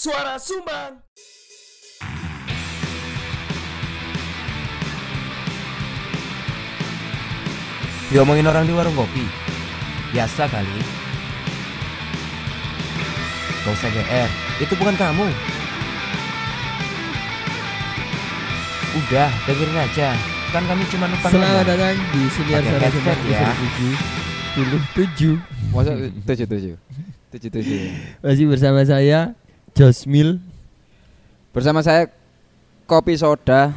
Suara Sumbang. Diomongin orang di warung kopi. Biasa kali. Gak usah GR Itu bukan kamu. Udah dengerin aja. Kan kami cuma numpang Selamat datang di siniar Pakai suara Sumbang ya. episode 77 Masa tujuh tujuh? Tujuh tujuh. Masih bersama saya Josmil Bersama saya kopi soda.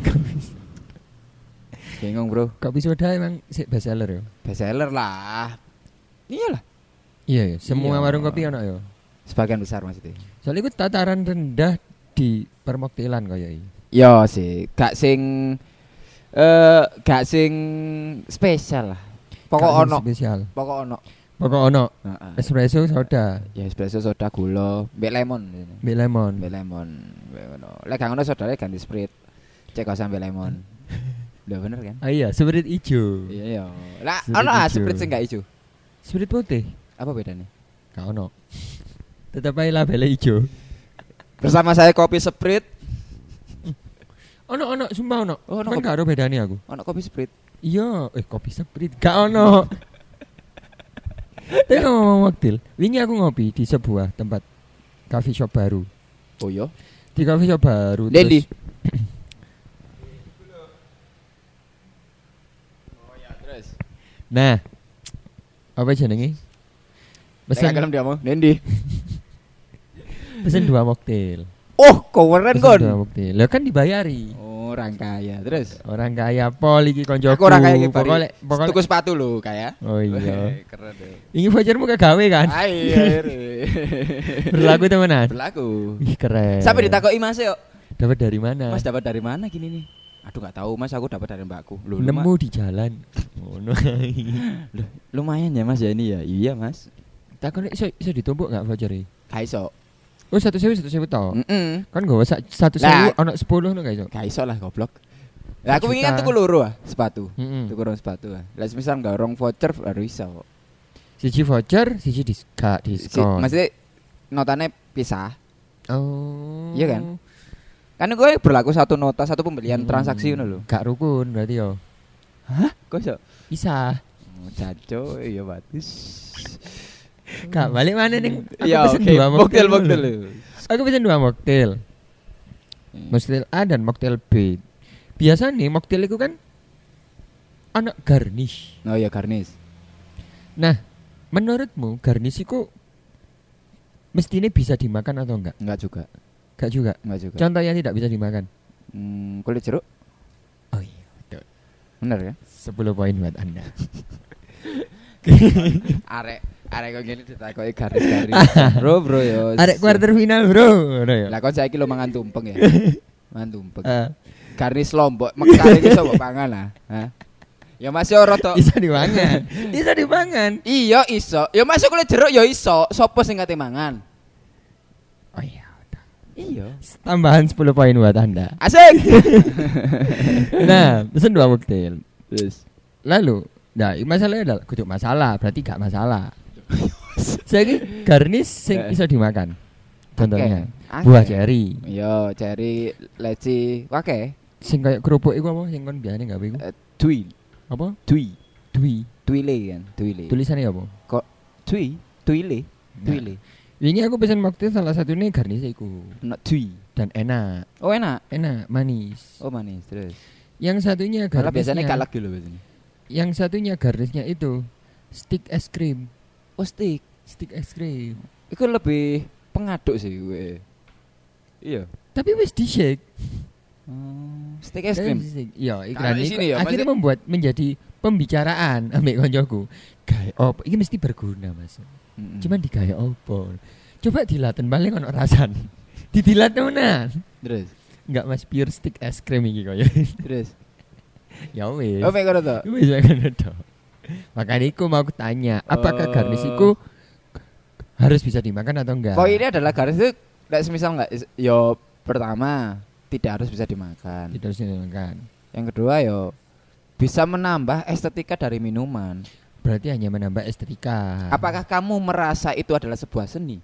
Bingung bro, Kopi soda emang sih best seller ya? bestseller lah. Iyalah. Iya ya, semua Iya. warung kopi ono ya. Sebagian besar maksudnya. Soalnya itu tataran rendah di permoktilan kayak ini. Yo sih, gak sing eh gak sing spesial lah. Pokok Gak sing ono, spesial. pokok ono. Pokok ono Heeh. espresso soda, Ya espresso soda gula, mbek lemon. mbak lemon. Mbek lemon. Mbek ngono. Lek gak ngono sodane ganti sprite. Cek kok sampe lemon. Udah bener kan? Ah iya, spirit ijo. Iya iya. Lah Sprite ono ah sprite sing gak ijo. Spirit putih. Apa bedanya? Gak ono. Tetap aja labelnya ijo. Bersama saya kopi sprite. Ono ono, sumpah ono. Oh, ono kopi. gak ada bedanya aku. Ono kopi sprite. Iya, eh kopi spirit gak ono. Tapi ngomong waktil, wingi aku ngopi di sebuah tempat coffee shop baru. Oh iya. Di coffee shop baru. Oh ya, terus. Nah, apa jenenge? Pesen, kalem dia mau. Dendi. pesen dua mocktail. Oh, keren kon. dua mocktail. Lah kan dibayari. Oh, orang kaya. Terus. Orang kaya pol iki koncoku. Aku orang kaya iki. Pokoknya pokoknya Tuku sepatu lo kaya. Oh iya. Weh, Keren deh. Ini vouchermu kegawe kan? Air. Berlaku temenan. Berlaku. Ih keren. Sampai ditakoki Mas yuk. Dapat dari mana? Mas dapat dari mana gini nih? Aduh nggak tahu Mas, aku dapat dari mbakku. Loh, lu Nemu di jalan. Ngono. Loh, lumayan ya Mas ya ini ya. Iya Mas. Takon iso iso ditumpuk gak voucher Gak iso. Oh satu sewu satu sewu toh. Heeh. Kan gak usah satu sewu ono sepuluh no gak iso. Gak iso lah goblok. Lah aku ingin tuku loro ah, sepatu. Heeh. Tuku rong sepatu ah. Lah semisal nggak rong voucher baru iso. Siji voucher, siji dis gak Si, diskon. maksudnya notanya pisah. Oh. Iya kan? Kan gue berlaku satu nota, satu pembelian Hmm. transaksi ngono lho. Gak rukun berarti yo. Kok iso? Bisa. Oh, Caco, iya bagus. Gak balik mana nih? Aku Ya pesen oke, dua mocktail. Aku pesen dua mocktail. Hmm. Mocktail A dan mocktail B. Biasa nih mocktail itu kan anak garnish. Oh iya garnish. Nah, menurutmu garnish itu mestinya bisa dimakan atau enggak? Enggak juga, Enggak juga. enggak juga. Contoh yang tidak bisa dimakan. Hmm, kulit jeruk Oh iya, betul. bener ya? 10 poin buat Anda. Arek arek kok gini ditakoki garis-garis. bro, bro yo. Arek quarter final, Bro. Ngono ya. Lah kon saiki lo mangan tumpeng ya. mangan tumpeng. Eh, Garnish lombok, mektare iki iso mbok pangan lah. Hah? Ya Mas yo rada bisa dimangan. bisa dimangan. Iya iso. Ya masuk kulit jeruk ya iso. Sopo sing kate mangan? Oh iya. Iya. Tambahan 10 poin buat Anda. Asik. Nah, pesen dua mocktail. Terus Lalu, nah masalahnya adalah kudu masalah, berarti gak masalah. Saya ini garnish sing Eh. iso dimakan. Contohnya Akeh. buah cherry, Yo, cherry, leci, wake, sing kayak kerupuk iku apa sing kon biasane gawe iku? eh, tui, Apa? tui, Dwi. tuile kan, tuile. Tulisannya apa? Tui, tuile, tuile. Wingi aku pesen mocktail salah satunya garnish iku No, tui. dan enak, Oh enak. enak, manis. Oh manis terus. Yang satunya Kalau garnishnya, biasanya galak dulu biasanya. Yang satunya garnishnya itu stick es krim, Oh stick. stick es krim. Itu lebih pengaduk sih gue. Iya. Tapi wis di shake. Hmm, stick es krim. Iya, iklan ini ya, akhirnya membuat menjadi pembicaraan ambek koncoku. Gawe opo? Ini mesti berguna, Mas. Mm-mm. Cuman digawe opo? Coba dilaten balik ono rasan. Didilat temenan. terus, Enggak Mas pure stick es krim iki koyo. terus. ya wis. Oh, mek ngono to. Wis ngono to. Makanya iku mau aku tanya, apakah Oh. garnish iku harus bisa dimakan atau enggak? Poinnya adalah garis itu Lek semisal enggak yo pertama tidak harus bisa dimakan. Tidak harus dimakan. Yang kedua yo bisa menambah estetika dari minuman. Berarti hanya menambah estetika. Apakah kamu merasa itu adalah sebuah seni?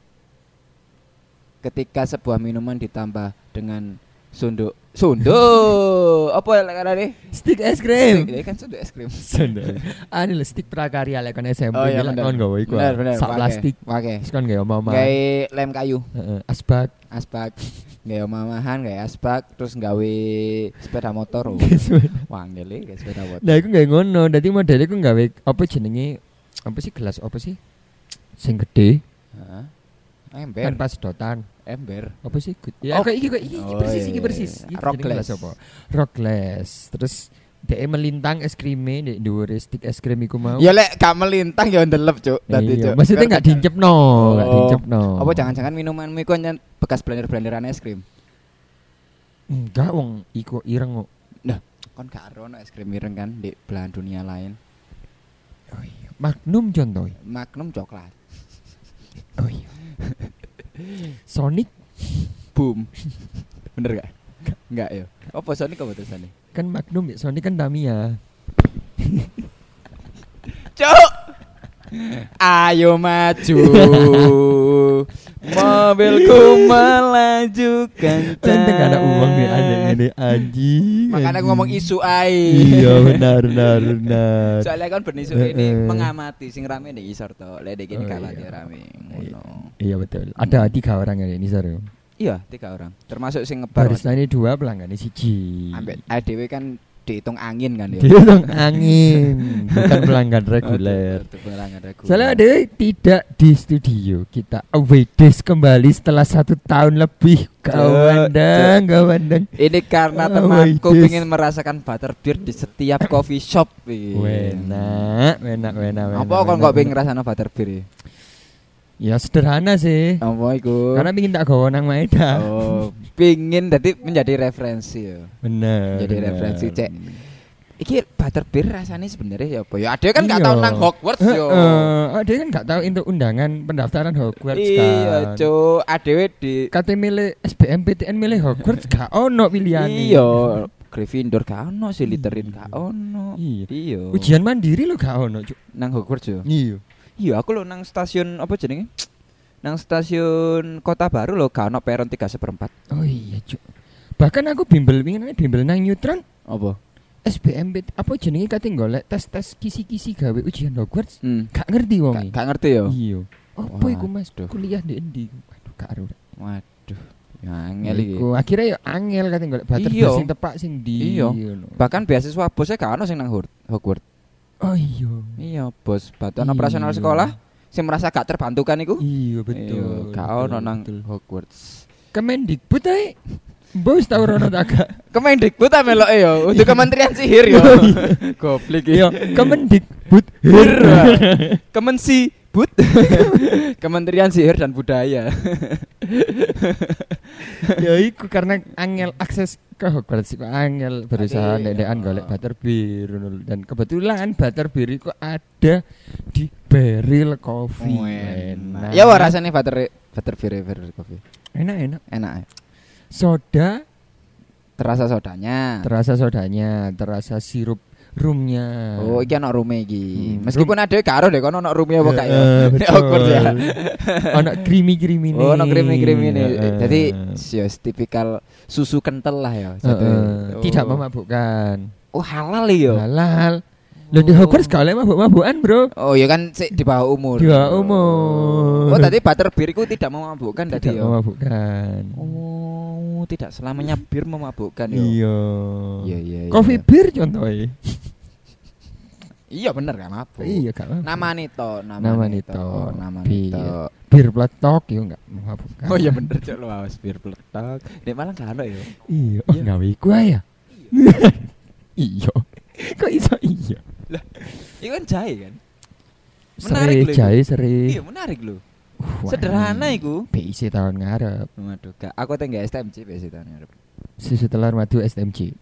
ketika sebuah minuman ditambah dengan sunduk sunduk apa ya karena nih Stick es krim. ini kan sunduk es krim Sunduk. Anu lho stick prakarya lek kon SMP Oh, iya, bener. kon gawe iku. bener bener Sak plastik. pakai Terus kon gawe omah kayak lem kayu Heeh, asbak. asbak gawe mamahan gawe asbak terus gawe sepeda motor wangel ya gawe sepeda motor Nah, iku gawe ngono. Dadi modele iku gawe apa jenenge? Apa sih gelas apa sih? Sing gede Heeh. Kan ember pas dotan. ember Apa sih? Ya Oh. kayak iki kayak iki Oh, persis iya, iki iya, persis. iya. Iki Rock jenenge gelas glass. apa? Rock glass. Terus dia melintang es krimnya di dhuwur stick es krim iku mau. ya lek gak melintang ya ndelep cuk tadi Iya, cuk maksudnya nggak diincepno, Oh. diincepno. apa jangan-jangan minumanmu iku bekas blender-blenderan es krim Enggak wong iku ireng kok. kon gak ero no es krim ireng kan di belahan dunia lain Oh iya. Magnum contoh. Magnum coklat Oh iya. Sonic? Boom. Bener gak? Enggak ya apa Sonic apa tulisannya kan Magnum ya, Sonic kan Tamiya. Cuk. Ayo maju. Mobilku melaju kencang. Nggak ada uang nih ada ini anjing. Makanya aku ngomong isu ai. Iya benar benar benar. Soalnya kan benisu Heeh. ini mengamati sing rame di isor to. Lek iki Oh, kalah iya. dia rame. Iya betul. Ada tiga orang ya ini seru. Iya, tiga orang. Termasuk sing ngebar. Barista ini dua pelanggan siji. Ambek ADW kan dihitung angin kan ya. Dia dong angin, bukan pelanggan reguler. Pelanggan. Soalnya ada tidak di studio kita away days kembali setelah satu tahun lebih kawandang kawandang Ini karena Oh, temanku ingin merasakan butterbeer di setiap coffee shop. Enak enak enak Apa kok nggak pengen ngerasano butterbeer ya? Ya sederhana sih Apa iku? karena pengen tak gawa nang Maeda oh, pingin dadi menjadi referensi ya. bener Jadi bener. referensi, Cek. Iki butterbeer rasanya sebenarnya ya apa? Ya ada kan nggak Iya. tahu nang Hogwarts yo. Heeh, dia kan nggak tahu untuk undangan pendaftaran Hogwarts Iya, kan. Cuk. ADW di Kate milih SBMPTN milih Hogwarts gak ono pilihane. Iya, Gryffindor gak ono, Slytherin gak ono. Iya. Iya. Ujian mandiri lo gak ono, Cuk. nang Hogwarts yo. Iya. Iya, aku lo nang stasiun apa jenenge? Nang stasiun Kota Baru lo gak ono peron 3 seperempat. Oh iya, Cuk. Bahkan aku bimbel pinginane bimbel nang Neutron Apa? SBMP apa jenenge kate golek tes-tes kisi-kisi gawe ujian Hogwarts. Hmm. Gak ngerti wong Gak, gak ngerti yo. Iya. Apa iku Mas? Kuliah di endi? Waduh, gak ero. Waduh. Ya angel iki. Iku akhirnya ya angel kate golek bater Iya. sing tepak sing di. Iya. Bahkan beasiswa bosnya gak ono sing nang Hogwarts. Oh iya. Iya, bos bantuan Iya. operasional sekolah sing merasa gak terbantukan iku. Iya betul. Iya, gak ono nang. Hogwarts. Kemendikbud ae. Bos tau rono tak gak? Kemendikbud ta meloke yo, untuk Kementerian Sihir yo. Goblok iki. Iya, Kemendikbud. Kemensi Bud. Kementerian Sihir dan Budaya. ya iku karena angel akses ke Hogwarts iku angel berusaha Aduh, ndekan iya. golek butterbeer dan kebetulan butterbeer iku ada di Barrel Coffee. Enak. Ya wah rasanya butter butterbeer butter coffee. Enak enak. Enak. ya. Soda Terasa sodanya. terasa sodanya, terasa sirup rumnya. Oh, iki ana rume iki. Hmm, Meskipun ada karo deh kono ana rume apa gak ya. Eh, Hogwarts ya. Ono creamy-creamy Oh, ana krimi-krimi nih. Heeh. Jadi ya tipikal susu kental lah ya. Heeh, jatuhnya. tidak Oh. memabukkan. Oh, halal ya. Halal. Lo di Hogwarts gak oleh mabuk-mabukan, Bro. Oh, ya kan sik di bawah umur. Di bawah umur. Oh, tadi butterbeer itu tidak memabukkan tadi tidak ya. memabukkan. Oh, tidak selamanya bir memabukkan ya. Iya. Iya, iya. iya. Coffee beer contohnya. Iya bener gak mabuk. Iya, gak mabuk. Nama Nito, nama, Nama Nito, Nito. nama Bir. Nito. Bir pletok yo gak memabukkan. Oh iya bener cok lu awas bir peletak. Nek malah gak ada ya. Iya, oh, gawe iku ae ya. Iya. Kok iso iya? Iku kan jahe kan. Menarik Seri lho. jahe seri. Iya menarik lho. Wah, Sederhana iku. Tahun ngarep. Waduh, gak. Aku tengah STMC biasa tahun ngarep. Susu telur madu STMJ.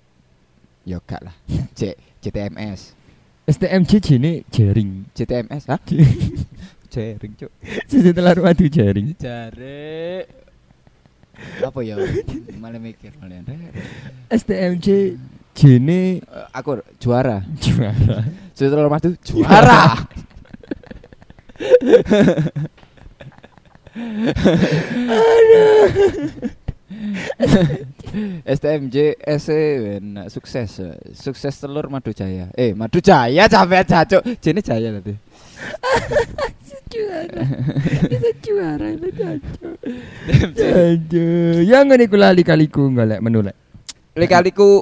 Ya gak lah. C CTMS. STMJ jene jaring. CTMS hah? Jaring cok. Susu telur madu jaring. Jare. Apa ya? Malah mikir malah. STMJ jene Eh, aku juara. juara. Sudah terlalu madu juara. STMJ SE enak sukses sukses telur Madu Jaya. Eh Madu Jaya capek cacuk jene Jaya tadi juara. Bisa juara itu jancuk yang ngene iku lali kaliku golek menu lek Lika-liku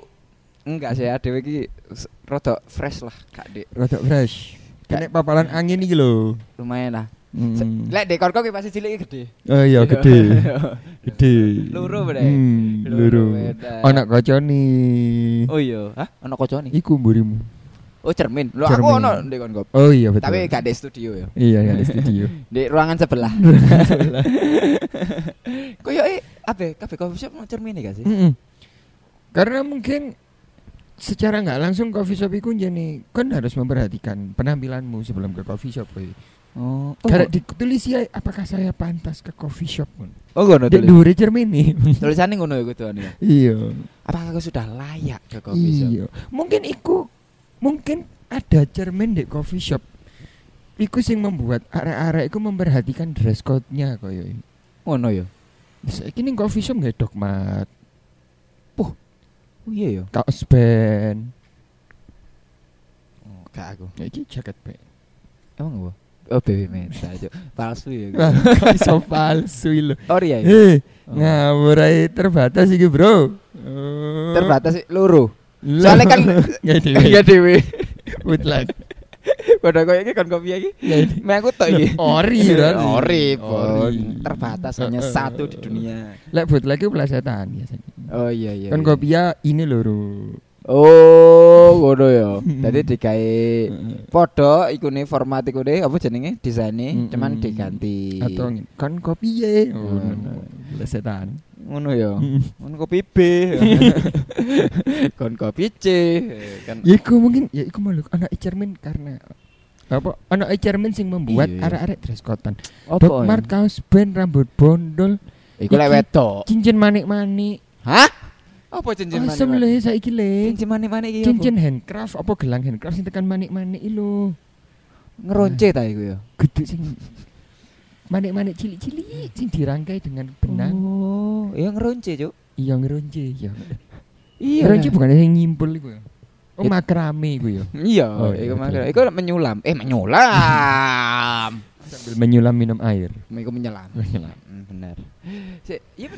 enggak sih iki s- rada fresh lah Kak Dik rada fresh kene papalan angin iki lho lumayan lah Hmm. Lek dekor kok pasti cilik gede. Oh iya gede. Gede. Loro bener. Hmm, bener. Anak kocone. Oh iya, hah? Ono kocone. Iku mburimu. Oh cermin. Lho aku ono ndek kon. Oh iya betul. Tapi gak di studio ya. Iya ya di studio. Di ruangan sebelah. Koyoke apa? Kafe coffee shop mau cermin gak sih? Mm-mm. Karena mungkin secara nggak langsung coffee shop itu jadi kan harus memperhatikan penampilanmu sebelum ke coffee shop kowe. Oh, Karena ditulis ya apakah saya pantas ke coffee shop pun. Oh, ngono Dek tulis. dhuwure cermin nih. Tulisannya ngono ya kudu ya. Iya. Apakah aku sudah layak ke coffee shop? Iya. Mungkin iku mungkin ada cermin di coffee shop. Iku sing membuat arek-arek iku memperhatikan dress code-nya koyo. Ngono ya. Saiki ning coffee shop nggak dogmat, Oh iya ya. kaos band, Oh, gak aku. ya iki jaket band. Emang apa? Oh, baby meta itu. Palsu ya. Iso palsu lho. Oh iya. iya. Eh, Oh. ngawur terbatas iki, Bro. Oh. Terbatas sih loro. Soalnya kan Nggak dewe. Iya dewe. Mutlak. Padha koyo iki kon kopi iki. Dewe. Me aku tok iki. Ori berarti. Ori. Ori. Terbatas hanya satu di dunia. Lek bootleg iku plesetan biasanya. Oh iya iya. Kan iya. kopia ini loro. Oh, ngono ya. Dadi digawe Heeh. padha ikune format ikune apa jenenge desaine cuman diganti. Atau kan kopi ye. Oh. Plesetan. ngono ya. Kon kopi B. Kon kopi C. Kan Ya iku mungkin ya iku malu anak cermin karena apa anak cermin sing membuat Iya. arek-arek dress apa? Dok Mart kaos band rambut bondol, Iku lek wedok. cincin manik-manik. Hah? Apa cincin Asem manik? le saiki le. Cincin manik-manik iki? Cincin handcraft apa gelang handcraft sing tekan manik-manik iki lho. ngeronce ta iku ya. Gede sing manik-manik cilik-cilik sing dirangkai dengan benang. Oh, ya ngeronce, Cuk. Iya ngeronce ya. Iya. Ngeronce bukan sing nyimpul iku ya. Oh It- makrame iku ya. Iya, Oh, iya, iku makanya. Iku menyulam. Eh, menyulam. Sambil menyulam minum air. Iku menyelam. Menyelam. Hmm, bener. Si, iya.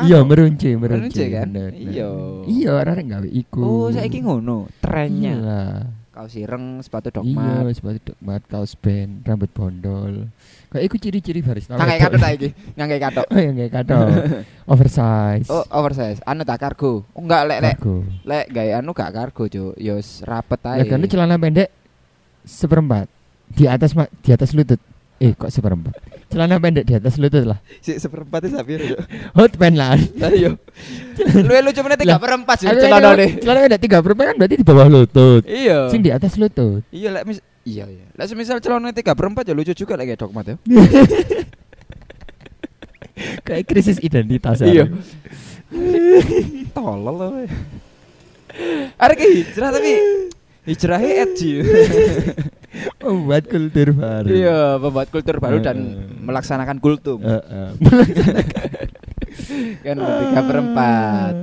Iya Anu, meronce, meronce Meronce kan? Iya. Iya, arek gawe iku. Oh, saiki ngono trennya. Iyalah. Kaos ireng, sepatu Iya, dogmat. sepatu dogmat, kaos band, rambut bondol. Kayak iku ciri-ciri barista. Ngangge wedok. katok iki? Ngangge katok. Oh, yang kayak kato. Oversize. Oh, oversize. Anu tak kargo. Oh, enggak lek lek lek gawe anu gak kargo, Cuk. Ya wis rapet Ya ae. kan celana pendek seperempat di atas di atas lutut. Eh, kok seperempat? Celana pendek di atas lutut lah. Si seperempat itu sapir, Cuk. Hot pants lah. Ayo. Lu lucu meneh tiga Lah, perempat sih celana deh. Celana pendek tiga perempat kan berarti di bawah lutut. Iya. Sing di atas lutut. Iya, lek mis Iya, iya. Lek semisal celana tiga perempat ya lucu juga lek kayak dogmat ya. Kayak krisis identitas. Iya. aku. Tolol loh. Arek ki hijrah tapi hijrahnya edgy. Membuat kultur baru. Iya, membuat kultur baru dan melaksanakan kultum. Heeh. kan tiga perempat.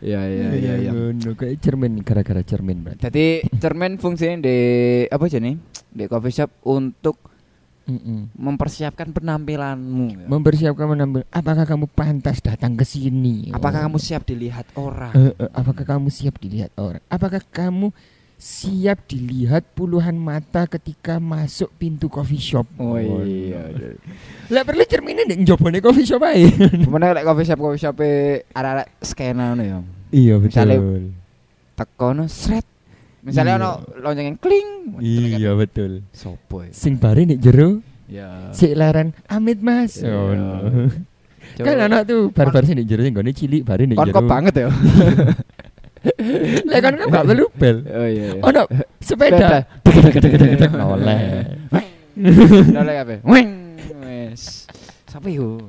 Iya, iya, iya. ngono. Kayak cermin gara-gara cermin berarti. Jadi cermin fungsinya di apa aja nih? Di coffee shop untuk Mm-mm. mempersiapkan penampilanmu. ya. Mempersiapkan menampil. Apakah kamu pantas datang ke sini? Apakah Oh. kamu siap dilihat orang? Eh, eh, apakah kamu siap dilihat orang? Apakah kamu siap dilihat puluhan mata ketika masuk pintu coffee shop? Oh iya. Lah perlu cerminnya nek njobone coffee shop ae. Gimana lek coffee shop coffee shop arek-arek skena ngono ya. iya Misalnya- betul. Teko no sret. Misalnya Iya. ono lonceng yang kling. Iya betul. Sopo ya? Sing bare nek jero, Ya. sik leren amit Mas. Iya. Oh, no. Kan anak tuh bar-bar sing nek jero sing gone cilik bare nek jero. kok banget ya. Lah kan kan gak perlu bel. Oh iya. iya. Ono sepeda. Noleh. Nolak apa? Weng. Wes. Siapa yo?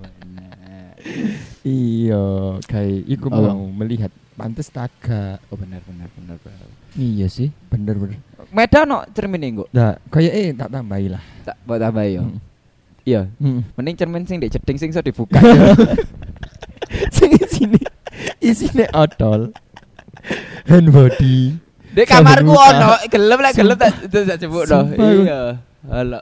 Iya, kayak iku mau melihat pantes taga. Oh benar benar benar. benar. Iya sih, bener bener. Medan no cermin engko. Nah, kayak eh tak tambahi lah. Tak buat tambah yo. Iya. Mending cermin sing ndek jeding sing iso dibuka. Sing isine isine odol. Hand body. Dek Sambil kamarku ono, gelem lek gelem tak tak jebuk no. Iya. Halo.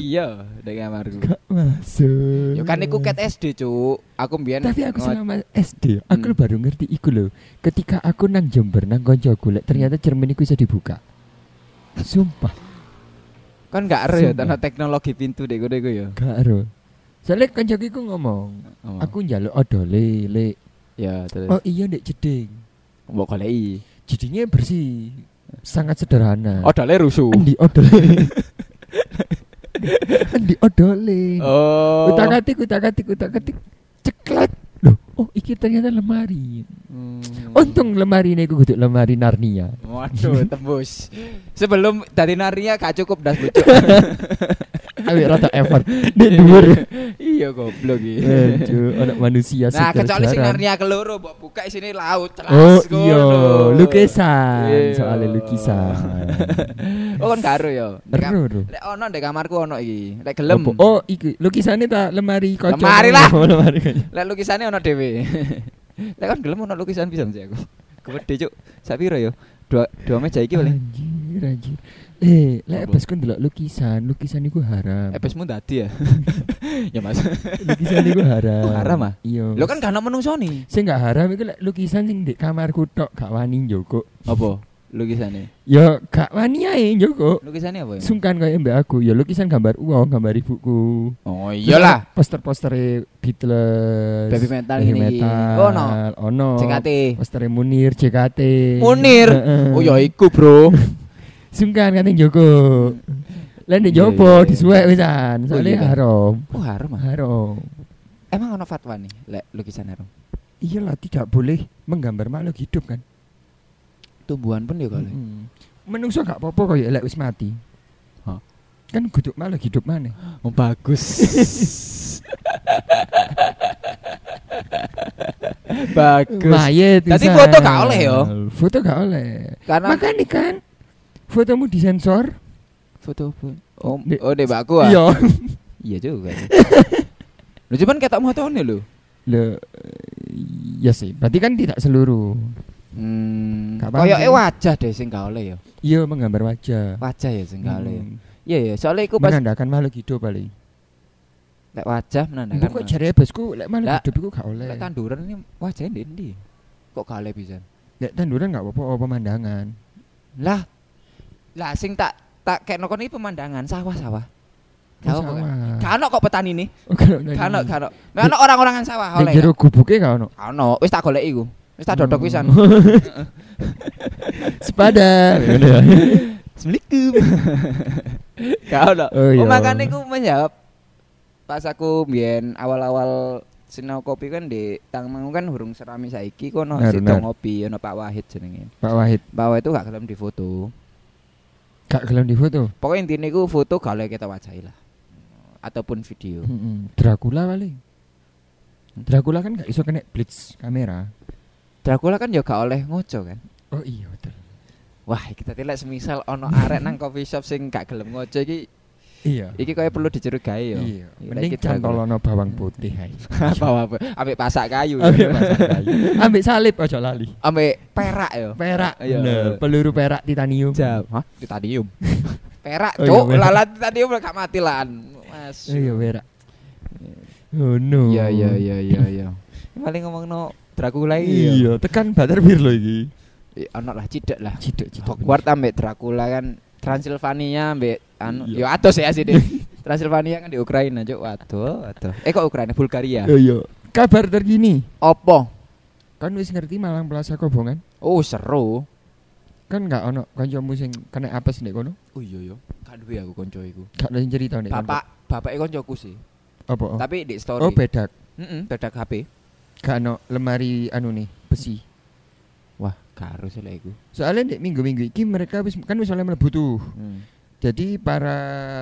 Iya, dek kamarku. Gak masuk. Yo kan iku ket SD, Cuk. Aku mbiyen Tapi aku selama SD, aku Hmm. baru ngerti iku loh. Ketika aku nang Jember nang koncoku, lek ternyata cermin iku bisa dibuka. Sumpah, kan gak ero ya tanah teknologi pintu dek kono iku ya. gak ero. Soalnya koncoku ngomong, Oh. aku njaluk odole, le. ya terus Oh iya ndek jeding. Mbok goleki. Jedingnya bersih. Sangat sederhana. Odole rusuh. Endi odole? Endi odole? Oh. Utak-atik, utak-atik, utak-atik. Ceklek. Loh, oh iki ternyata lemari. Hmm. Untung lemari ini aku kudu lemari Narnia. Waduh, tembus. Sebelum dari Narnia gak cukup das bocok. Awik rata effort di dhuwur. Iya goblok iki. Aduh, anak manusia Nah, kecuali sing. Narnia keloro mbok buka isine laut. Oh iya, lukisan, Iya. soalnya lukisan. oh kan karo ya. Ero. Lek ono ndek kamarku ono iki. Lek gelem. Oh, iki lukisannya tak lemari kaca. Lemari lah. Lemari kaca. Lek lukisane ono dhewe. Lek kan gelem ono lukisan pisan sih aku. Gede cuk. Sak piro yo? Dua dua meja iki paling. Anjir, anjir. Eh, lek Apa? pas kon delok lukisan, lukisan iku haram. Epesmu dadi ya. ya Mas. lukisan iku haram. Oh, haram, ah? Iya. Lo kan gak ono menungso nih. sing gak haram iku lek lukisan sing di kamarku tok gak wani njogo. Apa? Lukisane. Ya gak wani ae njogo. Lukisane apa ya? Sungkan kaya mbak aku, ya lukisan gambar uang, gambar ibuku. Oh iyalah. Poster-poster Beatles, Baby metal Baby ini. metal, Oh, no. ono. CKT. Poster Munir, JKT. Munir. Heeh. Oh ya iku, Bro. Sungkan kan Joko. Lah nek Iya, jopo iya, iya. disuwek wisan, Oh, soalnya haram. Oh harum ah. Haram. Emang ono fatwa nih lek lukisan harum. Iyalah tidak boleh menggambar makhluk hidup kan. Tumbuhan pun ya kali. Mm. Menungso gak apa-apa kaya lek wis mati. Hah? Kan kudu makhluk hidup mana? Oh bagus. bagus. Tadi wisan. foto gak oleh yo. Foto gak oleh. Karena Makanya kan fotomu disensor. foto. Oh, Di- oh deh baku ah. Iya. Iya juga. Lu cuman ketok motone lho. Loh, ya sih. Berarti kan tidak seluruh. Hmm. Koyoke wajah deh sing oleh ya. Iya menggambar wajah. Wajah ya sing oleh. ya. Hmm. Iya ya, soalnya iku pas Menandakan makhluk hidup paling. lek wajah menandakan. Pokok jare bosku lek makhluk hidup iku gak oleh. Lek tanduran ini wajahnya ndi ndi? Kok gak oleh pisan? Lek tanduran gak apa-apa pemandangan. Lah. Lah sing tak tak kayak nokon iki pemandangan sawah-sawah. Gak apa kan? Gak ono kok petani ini. Oh, Gak ono, gak ono. Orang-orangan sawah oleh. jero gubuke gak ono. Gak ono, wis tak goleki iku. Wis tak dodok Oh. pisan. Sepada. Assalamualaikum. Gak ono. Oh, iya. Oh, makane iku menjawab pas aku mbiyen awal-awal sinau kopi kan di Tangmangu kan hurung serami saiki kono situ ngopi ono Pak Wahid jenenge. Pak Wahid Pak Wahid itu gak gelem difoto. Gak gelem di foto. Pokoknya intinya iku foto oleh kita wajahi lah. Ataupun video. Mm-mm. Dracula paling. Dracula kan gak iso kena blitz kamera. Dracula kan ya gak oleh ngoco kan. Oh iya betul. Wah, kita tilek semisal ono arek nang coffee shop sing gak gelem ngoco iki Iya. iki kaya perlu dicurigai yo. Iya. Iya, Mending cantolono bawang putih ae. apa ambek pasak kayu. Ambek masak kayu. Ambek salib aja lali. Ambek perak yo. Perak. Iya. Peluru perak titanium. Jam. Hah? Titanium. perak, Oh, iya, cuk. Lalat titanium gak mati lan. Mas. Iya perak. Oh no. Iya iya iya iya iya. Paling ngomong no Dracula iki. Iya, tekan Butterbeer lho iki. Eh, Ono lah cidak lah. Cidek cidek. Hogwarts ambek Dracula kan Transylvania ambek anu Iya. yo atos ya sih Transylvania kan di Ukraina cuk. Waduh, waduh. Eh kok Ukraina Bulgaria? Oh iya. Kabar terkini. Opo? Kan wis ngerti Malang Plaza Kobongan? Oh, seru. Kan gak ono kancamu sing kena apes nek kono? Oh iya yo. Gak duwe aku konco iku. Gak ada cerita nek. Bapak, bapak koncoku sih. Oh, Tapi di story. oh bedak. Heeh, bedak HP. Gak ono lemari anu nih besi. Wah, karo sih lah iku. Soalnya nek minggu-minggu iki mereka wis kan wis oleh mlebu tuh. Hmm. Jadi para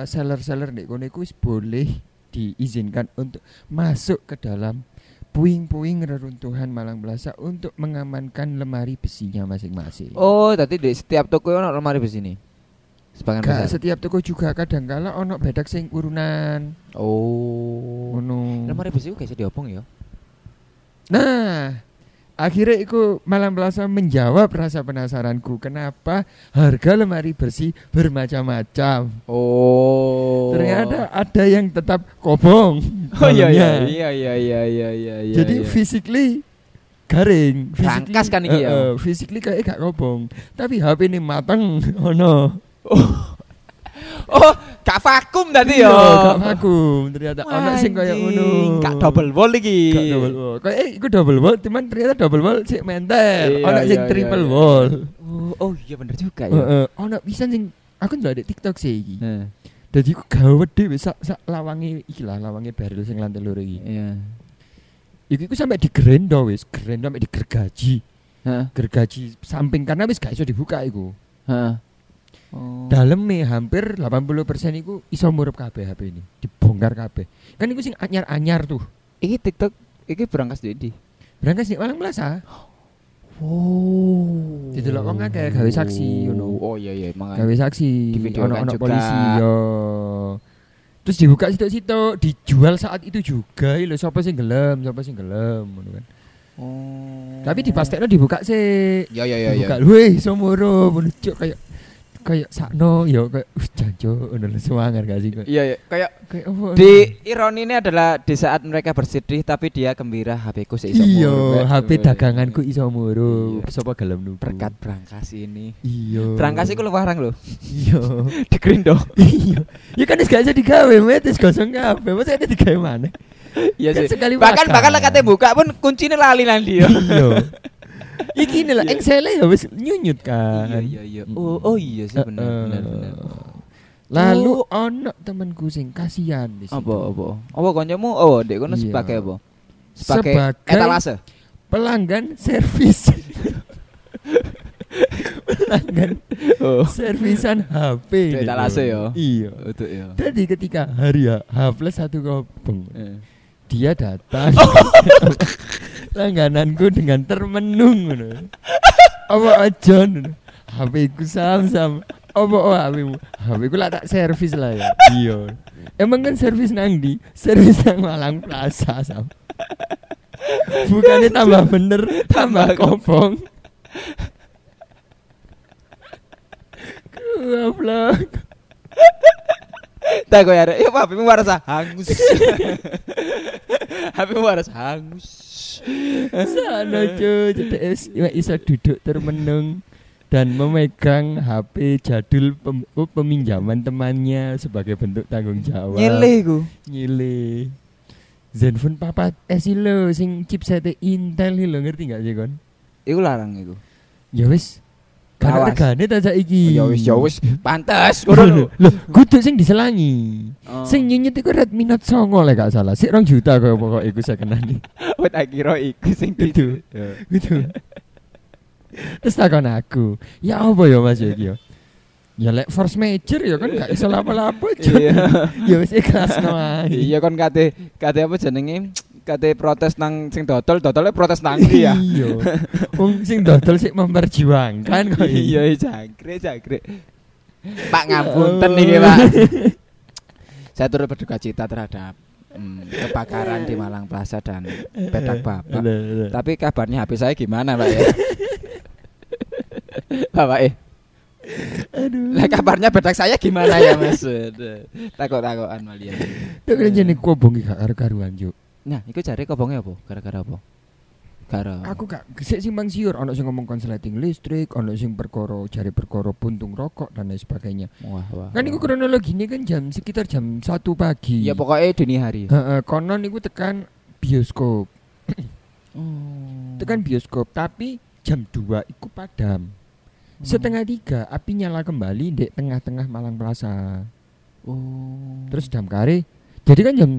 seller-seller nek kono iku boleh diizinkan untuk masuk ke dalam puing-puing reruntuhan Malang Plaza untuk mengamankan lemari besinya masing-masing. Oh, tadi di setiap toko ono lemari besi nih. Sebagian Gak besar. setiap toko juga kadang kala ono bedak sing urunan. Oh. Ngono. Lemari besi gak bisa diopong ya? Nah, akhirnya iku Malang Plaza menjawab rasa penasaranku kenapa harga lemari bersih bermacam-macam. Oh. Ternyata ada yang tetap kobong. Oh iya iya iya iya iya iya iya. iya, Jadi iya. physically garing, Rangkas kan iki ya? Eh, eh, physically kayak gak kobong, tapi HP ini mateng, oh no. Oh, gak vakum tadi ya. Iya, gak vakum. Ternyata ono sing kayak ngono. Gak double wall iki. Gak double wall. Kayak eh iku double wall, cuman ternyata double wall sik mentel. Iya, Ono sing iya, triple iya, iya. wall. Oh, oh iya bener juga ya. Heeh, ono pisan sing aku ndelok di TikTok sih iki. Heeh. Dadi aku gawe dhewe sak sak lawange iki lah, lawange barrel sing lantai loro iki. Iya. Iku iku sampai digerendo wis, gerendo sampai digergaji. Heeh. Gergaji samping karena wis gak iso dibuka iku. Heeh. Oh. Daleme hampir 80% iku iso murup kabeh HP ini. Dibongkar kabeh. Kan iku sing anyar-anyar tuh. Iki TikTok iki berangkas di. Berangkas nih Malang Plaza. Oh. Didelok wong akeh gawe saksi ngono. Oh iya iya makanya. Gawe saksi Divideokan ono-ono juga. polisi yo. Terus dibuka situ-situ, dijual saat itu juga lho sapa sing gelem, sapa sing gelem ngono kan. Oh. Tapi dipastekno dibuka sih. Ya ya ya ya. Dibuka, weh iso moro, ngono Cuk, kayak kayak sakno yo kayak uh janjo ngono semangat gak sih Iya iya kayak kayak apa? di ironi ini adalah di saat mereka bersedih tapi dia gembira HP ku seiso Iya. HP daganganku iso moro. Iya. Sapa gelem nuku. berkat berangkas ini. Iya. Berangkas iku lumayan lho. Iya. Di Grindo. Iya. Ya kan wis gak iso met wis gosong kabeh. Masa ini digawe mana? Iya Kan sih. Bahkan bahkan kate buka pun kuncinya lali nanti ya. Iya. Iki ini lah, engsele ya wis nyunyut kan. Iya iya iya. Oh oh iya sih benar Heeh. benar benar. Lalu Oh. ono temanku sing kasihan di situ. Apa apa? Apa kancamu? Oh, Dek kono Iya. sebagai apa? Sebagai, Sebagai- etalase. Pelanggan servis. Pelanggan Oh. servisan HP. Di gitu. etalase ya? Iya. Betul ya. Jadi ketika hari H, H plus satu kobong, Eh. dia datang langgananku dengan termenung apa aja. HP ku sam-sam apa oh HP mu HP ku lah tak servis lah ya iya emang kan servis nang di servis nang Malang Plaza sam bukannya tambah bener tambah kobong Goblok. Tak kok ya, ya apa HP-mu waras hangus. HP-mu waras hangus. Sana es- ya iso duduk termenung dan memegang HP jadul pem- oh, peminjaman temannya sebagai bentuk tanggung jawab. Nyilih ku. Nyile. Zenfone papa eh sih lo sing chipset Intel lo ngerti gak sih kon? Iku larang iku. Ya wis. Karena regane ta saiki. Ya wis ya wis pantes ngono lho. Kudu sing diselangi. Oh. Sing nyunyut iku Redmi Note 9 lek gak salah. Sik 2 juta kok pokok iku sekenane. Wet tak kira iku sing Itu. Ya. gitu terus takon aku ya apa ya mas iki ya ya lek force major ya kan gak iso lapo-lapo. Iya. ya wis ikhlas no ae. Iya kon kate kate apa jenenge? Kate protes nang sing dodol, dodolnya protes nang ndi ya. iya wong sing dodol sik memperjuangkan kok Iya, jangkrik, jangkrik. Pak ngapunten iki, Pak. Saya turut berduka cita terhadap hmm, kebakaran di Malang Plaza dan petak bapak. Tapi kabarnya HP saya gimana, Pak ya? Bapak eh. aduh Lah kabarnya bedak saya gimana ya, Mas? Takut-takutan malian. Tok kene jene kobong iki gak karo-karuan juk Nah, iku jare kobongnya apa? Gara-gara apa? Gara. aku gak sik simpang siur ono sing ngomong konsleting listrik ono sing perkara jari perkara puntung rokok dan lain sebagainya Wah, wah. kan iku kronologi ini kan jam sekitar jam 1 pagi Ya pokoknya dini hari. Heeh, konon iku tekan bioskop Oh. tekan bioskop tapi jam 2 iku padam setengah tiga api nyala kembali di tengah-tengah Malang Plaza Oh. terus damkare jadi kan jam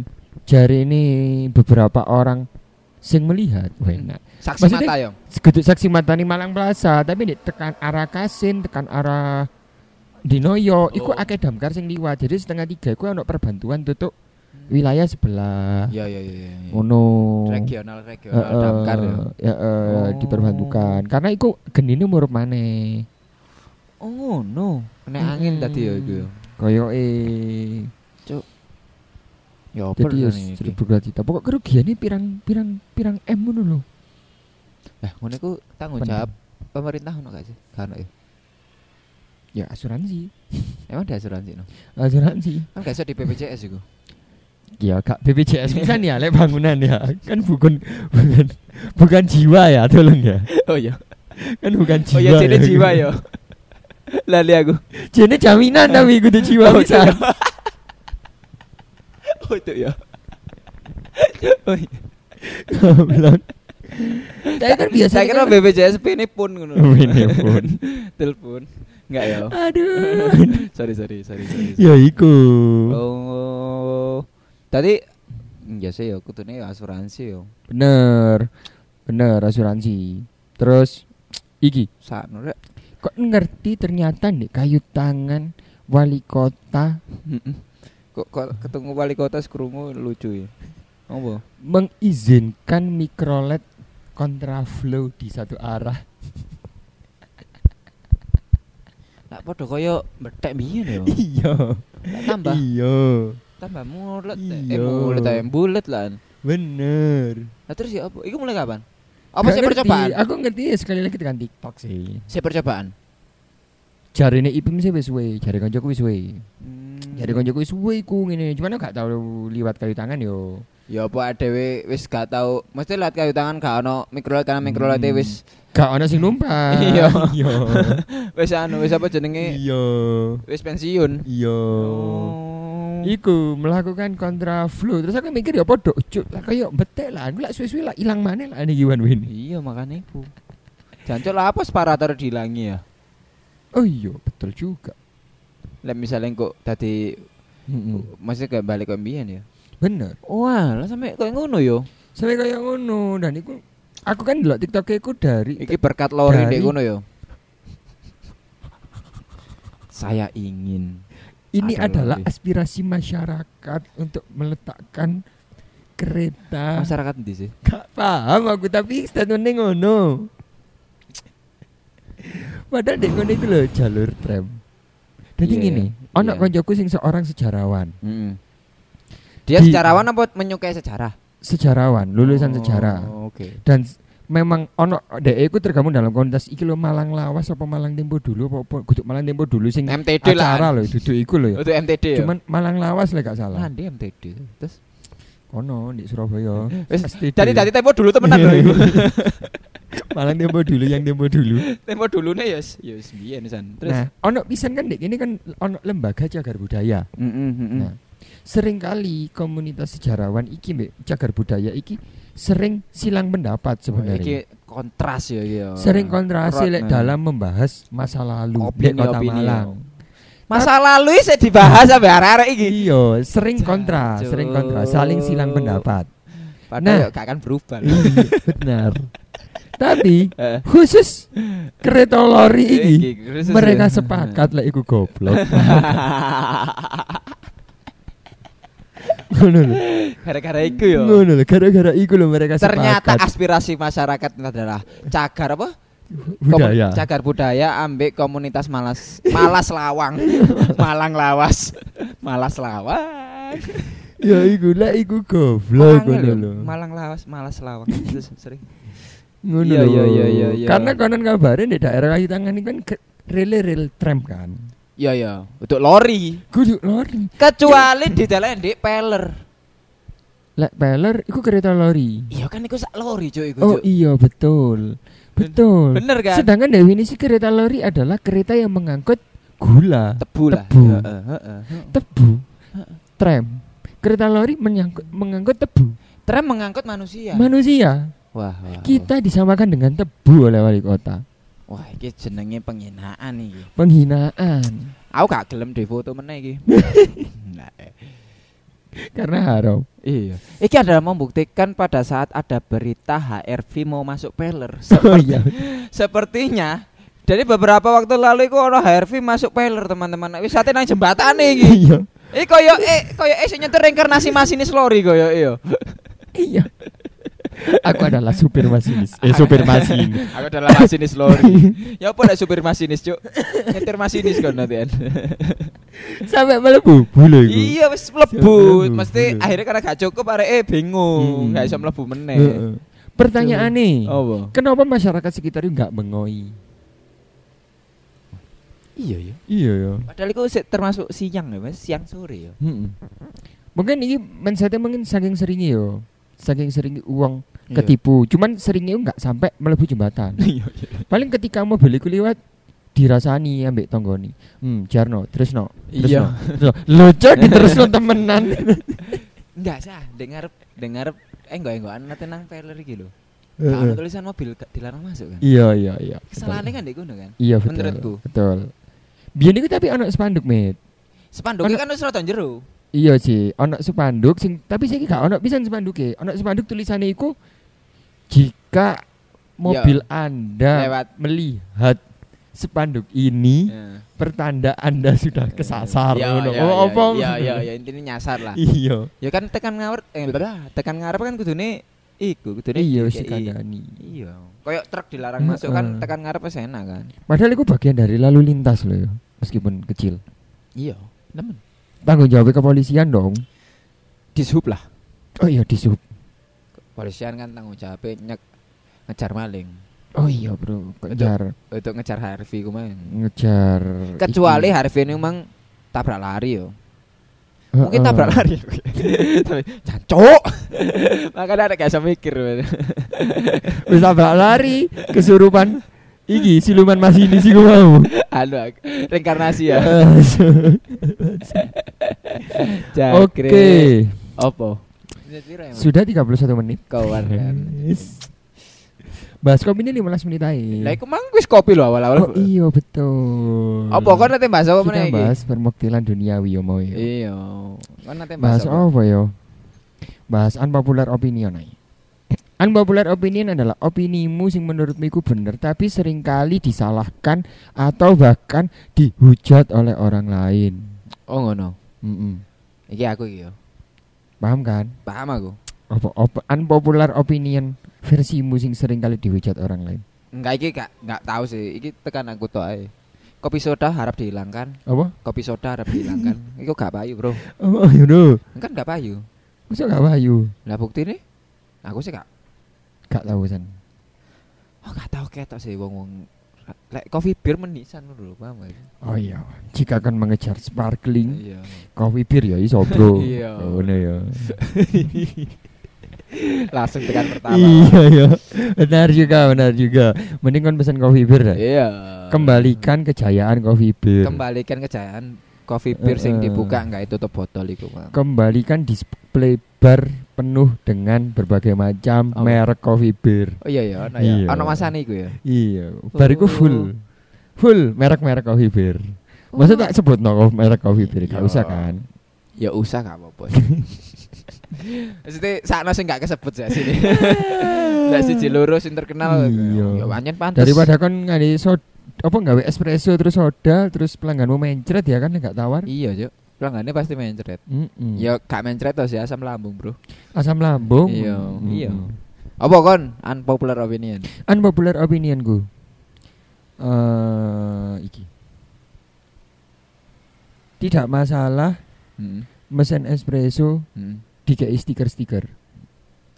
jari ini beberapa orang sing melihat wah enak saksi Maksudnya- mata ya. Segede saksi mata nih Malang Plaza tapi di tekan arah Kasin tekan arah Dinoyo iku Oh. akeh damkar sing liwat jadi setengah tiga iku ono perbantuan tutup wilayah sebelah Iya iya iya. iya. ono Regional regional eh, damkar ya. ya, eh, Oh. diperbantukan karena iku genine murup maneh Oh ngono. Kena angin Mm-mm. tadi ya iku ya. Koyoke Ya jadi ya iki? seribu dua juta. Pokok kerugiannya pirang pirang pirang M ngono lho. Lah ngono iku tanggung jawab pemerintah ono gak sih? Gak ono ya. Ya asuransi. Emang ada asuransi no? Asuransi. Kan gak iso di BPJS iku. Ya kak BPJS bisa nih ya lek bangunan ya. Kan bukan bukan bukan jiwa ya, tolong ya. Oh iya. Kan bukan jiwa. Oh iya jadi jiwa ya. Lali aku. Jadi jaminan tapi kudu jiwa Oh, Oh itu ya. Oh iya. Goblok. Tapi kan biasa Saya kira BPJS ini pun ngono. Ini pun. Telepon. Enggak ya. Aduh. sorry sorry sorry sorry. ya iku. Oh. Tadi ya sih ya kutune ya asuransi yo. Bener. Bener asuransi. Terus iki Sakno rek. kok ngerti ternyata nih kayu tangan wali kota Kok kok ketemu wali kota sekrungu lucu ya. Apa? mengizinkan mikrolet kontraflow di satu arah. Lah padha koyo betek biyen yo. Iya. Tambah Iya. tambah mulet. Eh Iya. mulet ae bulet lah. Bener. Lah terus ya apa? Iku mulai kapan? Apa sih percobaan? Aku ngerti ya sekali lagi tekan TikTok sih. Saya percobaan. Jarine IPM sih wis suwe, jare koncoku wis suwe. Hmm. Jare koncoku wis suwe iku ngene. Cuman gak tau liwat kayu tangan yo. Ya apa dhewe wis gak tau, mesti lihat kayu tangan gak ono mikrolet karena mikrolet Hmm. wis Gak ono sing numpak. Iya. Iya. wis anu wis apa jenenge Iya. wis pensiun. Iya. Oh. Iku melakukan kontraflow. Terus aku mikir ya podo cuk. Lah kayak betek lah. Aku lah suwe-suwe lah ilang maneh lah ini Iwan Win. Iya makanya iku. Jancuk lah apa separator dihilangi ya? Oh iya, betul juga. Lah misalnya kok tadi Mm-mm. masih kayak balik ke mbiyen ya. Bener. Wah, lah sampe koyo ngono yo. Sampai kayak ngono dan iku aku kan delok TikTok iku dari Iki berkat Lori Dari- dek ngono yo. Saya ingin ini ada adalah lagi. aspirasi masyarakat untuk meletakkan kereta. masyarakat ndi sih? Gak paham aku tapi statementnya ngono. Padahal dek ngono itu loh jalur tram. Jadi Iya, gini, ono iya. koncoku sing seorang sejarawan. Mm-mm. Dia Di- sejarawan apa menyukai sejarah? Sejarawan, lulusan Oh, sejarah. Oke. Dan s- memang ono dek iku tergabung dalam komunitas iki lho Malang Lawas apa Malang Tempo dulu apa apa kudu Malang Tempo dulu sing MTD acara lah. lho duduk iku lho ya. Itu MTD ya. Cuman Malang Lawas lah gak salah. Nanti MTD. Terus Ono di Surabaya. wis dari dari tempo dulu temenan lho iku. Malang Tempo dulu yang Tempo dulu. tempo dulune ya wis- ya wis biyen san. Terus Nah, ono pisan kan dek ini kan ono lembaga cagar budaya. Mm-mm, mm-mm. Nah, sering kali komunitas sejarawan iki mbek cagar budaya iki sering silang pendapat Wah, sebenarnya. iki kontras ya iki ya. Sering kontrasi Kerot, lek nah. dalam membahas masa lalu Opini- di Kota opini, Malang. Masa lalu saya dibahas sampe arek-arek iki. Iya, sering kontra, sering kontra, saling silang pendapat. Padahal Nah. ya gak akan berubah. Iya, benar. Tapi Eh. khusus kereta lori ini Iki, khusus mereka ya. sepakat lah iku goblok. Ngono lho. Gara-gara iku ya. Ngono lho, gara-gara iku lho mereka Ternyata sepakat. aspirasi masyarakat adalah cagar apa? budaya. Cagar budaya ambek komunitas Malas Malas Lawang. Malang Lawas. Malas Lawang. Ya iku lah iku goblok Malang ngono lho. lho. Malang Lawas, Malas Lawang. Terus sering. Ngono Iya, iya, iya, iya, iya. Karena konon kabarin di daerah Kayu Tangan ini kan ke- rel-rel tram kan. Iya ya, untuk lori. Kudu lori. Kecuali di dalam di peler. Lek peler iku kereta lori. Iya kan iku sak lori cuy iku. Oh iya betul. Betul. Bener kan? Sedangkan definisi kereta lori adalah kereta yang mengangkut gula, Tebu lah. Tebu. Heeh, heeh. tebu, tram. Kereta lori mengangkut tebu. Tram mengangkut manusia. Manusia. Wah, wah. Kita disamakan dengan tebu oleh wali kota. Wah, iki jenenge penghinaan iki. Penghinaan. Aku gak gelem di foto meneh iki. Nah, eh. Karena haram. Iya. Iki adalah membuktikan pada saat ada berita HRV mau masuk peler. Oh Seperti, iya. Sepertinya dari beberapa waktu lalu iku ono HRV masuk peler teman-teman. Wis ate nang jembatan iki. Iya. Eh koyo eh koyo eh sing nyetir reinkarnasi masinis lori koyo iya. Iya. Aku adalah supir masinis. Eh supir masinis. Aku adalah masinis lori. ya apa nek supir masinis, Cuk? Nyetir masinis kon nantian. Sampai melebu bule iku. iya wis mlebu. mlebu, Mesti akhirnya karena gak cukup areke bingung, Hmm. gak iso mlebu meneh. Heeh. Pertanyaane, Apa? kenapa masyarakat sekitar itu nggak mengoi? Iya ya. Iya ya. Padahal itu termasuk siang ya, Mas, siang sore ya. Mm-mm. Mungkin ini mindsetnya mungkin saking seringnya yo, saking sering uang Iya. ketipu. Cuman seringnya nggak sampai melebu jembatan. Iya. Paling ketika mobil iku liwat dirasani ambek tonggoni. Hmm, Jarno, terus no. Terus Iya. no. Lucu terus no temenan. Enggak sah, dengar dengar eh enggak enggak ana tenang trailer. Gak ada tulisan mobil dilarang masuk kan. Iya iya iya. Kesalahannya Betul. kan di kono kan. Iya betul. menurutku. Betul. Iku tapi ono spanduk, Met. Spanduknya Ono- kan wis rada jero. Iya sih, ono spanduk sing tapi saya gak ono pisan spanduke. Ono spanduk tulisannya iku jika mobil Anda Lewat. melihat spanduk ini Ya. pertanda Anda sudah kesasar. Ya, ngono. ya, Oh, ya, apa? Ya ya ya intinya nyasar lah. Iya. Ya kan tekan ngarep eh lah, tekan ngarep kan kudune iku, kudune Iya wis dikei. dikandani. Iya. Kayak truk dilarang masuk kan tekan ngarep wis enak kan. Padahal itu bagian dari lalu lintas loh ya, meskipun kecil. Iya, nemen. Tanggung jawab kepolisian dong. Dishub lah. Oh iya disub. Polisian kan tanggung jawab nyek ngejar maling. Oh iya bro, ngejar Untuk ngejar Harvey kumain. ngejar. Kecuali iki. Harvey ini memang tabrak lari yo. Heeh. Mungkin tabrak lari. Tapi jancuk. Makanya ada kayak mikir. Wis tabrak lari, kesurupan. Iki siluman masih di sini mau. Anu aku, reinkarnasi ya. Oke, Jangkrik. Apa? sudah 31 menit. kawan kan. Bahas kopi ini 15 menit aja. Lah iku mang wis kopi lho awal-awal. Oh iya betul. Apa kok nanti bahas apa meneh iki? bahas permokilan duniawi yo mau ya. Iya. Kan nanti bahas Bahas apa? yo? Bahas unpopular opinion aja. Unpopular opinion adalah opinimu sing menurutmu itu bener tapi sering kali disalahkan atau bahkan dihujat oleh orang lain. Oh ngono. Mm-mm. Iki aku iki yo. Paham kan? Paham aku. Apa op- unpopular opinion versimu sing sering kali dihujat orang lain. Enggak iki gak enggak tahu sih. Iki tekan aku tok ae. Kopi soda harap dihilangkan. Apa? Kopi soda harap dihilangkan. Iku gak payu, Bro. Oh, you know. Kan gak payu. Masa gak payu? Lah bukti nih aku sih gak Gak tahu san. oh gak tahu ketok sih wong-wong lek coffee beer menisan dulu paham? Oh iya, jika akan mengejar sparkling Iya. coffee beer ya iso bro. Iya. Oh, iya ya. Langsung tekan pertama. Iya iya. Benar juga, benar juga. Mending kan pesan coffee beer dah. Iya. Kembalikan kejayaan coffee beer. Kembalikan kejayaan coffee beer sing Heeh. dibuka enggak itu tutup botol Bang. Kembalikan display bar penuh dengan berbagai macam Apa? merek coffee beer. Oh iya ya, Iya. ya. Ono masane iku ya. Iya, bariku Oh. full. Full merek-merek coffee beer. Masa tak sebut no merek coffee beer, gak Iya. usah kan? Ya usah gak apa-apa. Maksudnya sakno sing gak kesebut ya sini. Lah siji loro sing terkenal. Iya. Ya pancen pantes. Daripada kan ngadi soda apa nggawe espresso terus soda terus pelangganmu mencret ya kan gak tawar. Iya, Cuk. Pelanggannya pasti mencret. Mm-mm. Ya gak mencret to sih asam lambung, Bro. asam lambung. Iya, Mm-mm. iya. Apa kon unpopular opinion? Unpopular opinionku. Eh iki. Tidak masalah Hmm. mesin espresso Hmm. dikei stiker-stiker.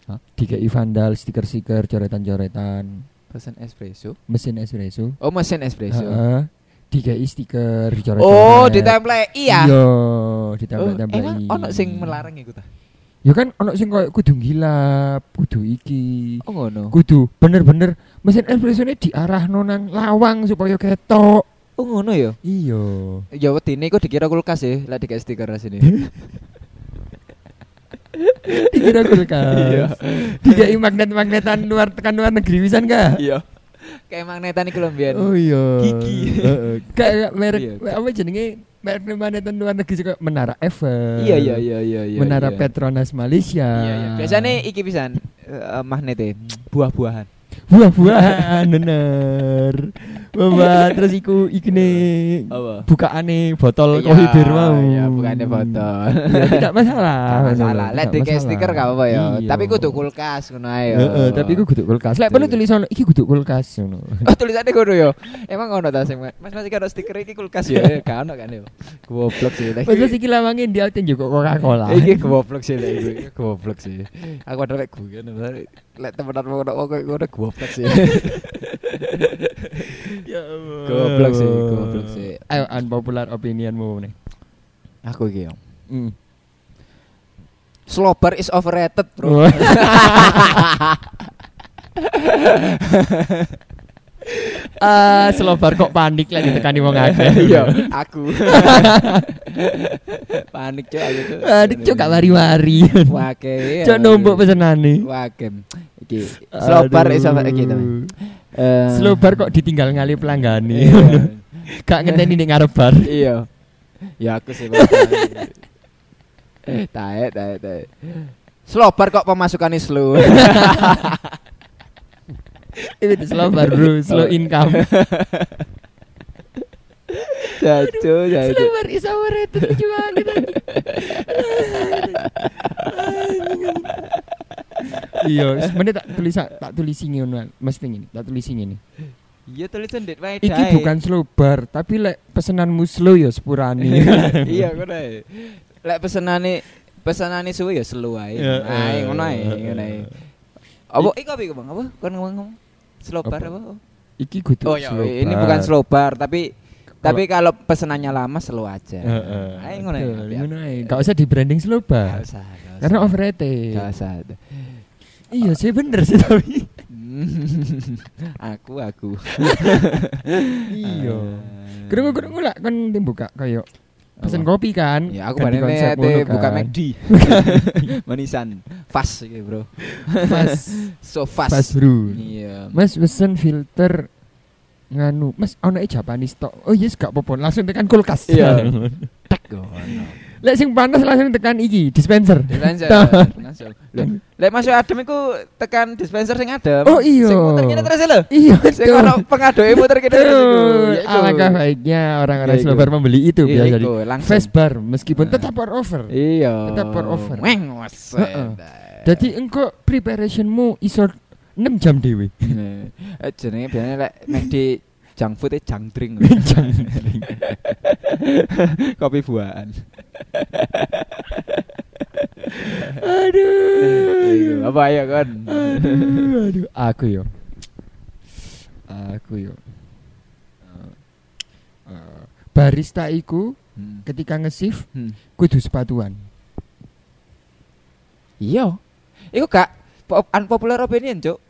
Hah? Dikei vandal stiker-stiker coretan-coretan Pesan espresso. mesin espresso. Oh, mesin espresso. Heeh. Dikei stiker dicoret. Oh, ditemplek. Iya. Iya, Oh, ditempel-tempel. emang ono sing melarang iku ta? Ya kan ono sing koyo kudu gilap, kudu iki. Oh, ngono. Kudu bener-bener mesin espresso ini diarahno nang lawang supaya ketok. Oh, ngono ya. Iya. Ya wedine iku dikira kulkas ya, lah dikasih stiker sini. Dikira kulkas. Iya. Dikai magnet-magnetan luar tekan luar negeri wisan ka? Iya. Kayak magnetan iku lho mbiyen. Oh iya. Gigi. Heeh. Kayak merek Iya. apa jenenge merek magnetan luar negeri juga Menara Eiffel. Iya iya iya iya iya. Menara iya. Petronas Malaysia. Iya iya. Biasanya iki pisan eh, magnete buah-buahan. Buah-buahan bener. Bawa terus iku ikine Apa? bukaane botol Iya, kopi bir mau. Iya, bukannya botol. Ya, tidak masalah. Gak masalah. Lek Tidak di masalah. stiker gak apa-apa ya. Iya. Tapi kudu kulkas ngono ae. ya. Heeh, tapi iku kudu kulkas. Lek perlu tulisan iki kudu kulkas ngono. Oh tulisannya ngono ya. Emang ngono ta sing Mas masih karo stiker iki kulkas ya. Gak ono kan ya. Goblok sih. Lek Wes iki- iki lawange dia juga Coca-Cola. Iki goblok sih lek iki. Iki Goblok sih. Aku ada lek gue lek temenan mau ngono kok ngono goblok sih. Ya Allah. Goblok sih, goblok sih. Ayo unpopular opinionmu nih. Aku iki. Hmm. Sloper is overrated, Bro. Ah, selobar kok panik lagi tekani wong akeh. Iya, aku. Panik cok aku cok. Panik cok gak mari-mari. Wake. Cok numpuk pesenane. Wake. Iki sloper is overrated iki teman. Eh, Selobar kok ditinggal ngali pelanggane. Iya. Gak ngenteni ning ngarep bar. Iya. Ya aku sih. Tae, tae, tae. Sloper kok pemasukannya slow. Itu selobar bro, slow income. Jacu, jacu. Selobar is overrated lucu banget. Iya, sebenarnya tak tulis tak tulis ini ngono, mesti ini, tak tulis ini. Iya tulisan det wae. Iki bukan slow bar, tapi lek pesenanmu slow ya sepurane. Iya ngono ae. Lek pesenane pesenane suwe ya slow ae. Ya, Ae ngono ae, eh, ngono ae. eh. Apa iku apa iku Bang? Apa? Kon ngomong slow bar Apa? Iki kudu Oh ya, ini bukan slow bar tapi tapi kalau pesenannya lama slow aja. Heeh. Ae ngono ae. Betul, Ngono ae. Gak usah di branding slow Gak bar. usah. Karena overrated. Gak usah. Iya sih bener sih tapi. aku aku. Iya. Ah. Kerungu-kerungu lah kan tim buka kayak pesen kopi kan. Ya aku Ganti bareng konsep ate ngono buka kan. McD. Manisan. Fast iki, Bro. Mas So fast. Fast brew. Iya. Mas pesen filter nganu Mas ono e Japanese tok. Oh yes gak apa-apa langsung tekan kulkas. Iya. Tek. Lek sing panas langsung tekan iki dispenser. Dispenser. Langsung. Lho, Lek masuk adem iku tekan dispenser sing adem. Oh, iya. Sing muter kene terus lho. Iya Sing ono pengadoke muter kene terus iku. Ya alangkah baiknya orang-orang Ya iku. slower membeli itu Iya, biasa di iku, langsung. fast bar meskipun Nah. tetap pour over. Iya. Tetap pour over. Weng. Jadi engko preparationmu iso 6 jam dewe. eh jenenge biasanya lek di junk food e junk drink. Kopi buahan. Aduh. Apa ya kan? aduh, aduh. Aku yo. Aku yo. Eh, eh, barista iku Hmm. ketika nge-shift Hmm. kudu sepatuan. Iya. Iku gak po- unpopular opinion, Cuk.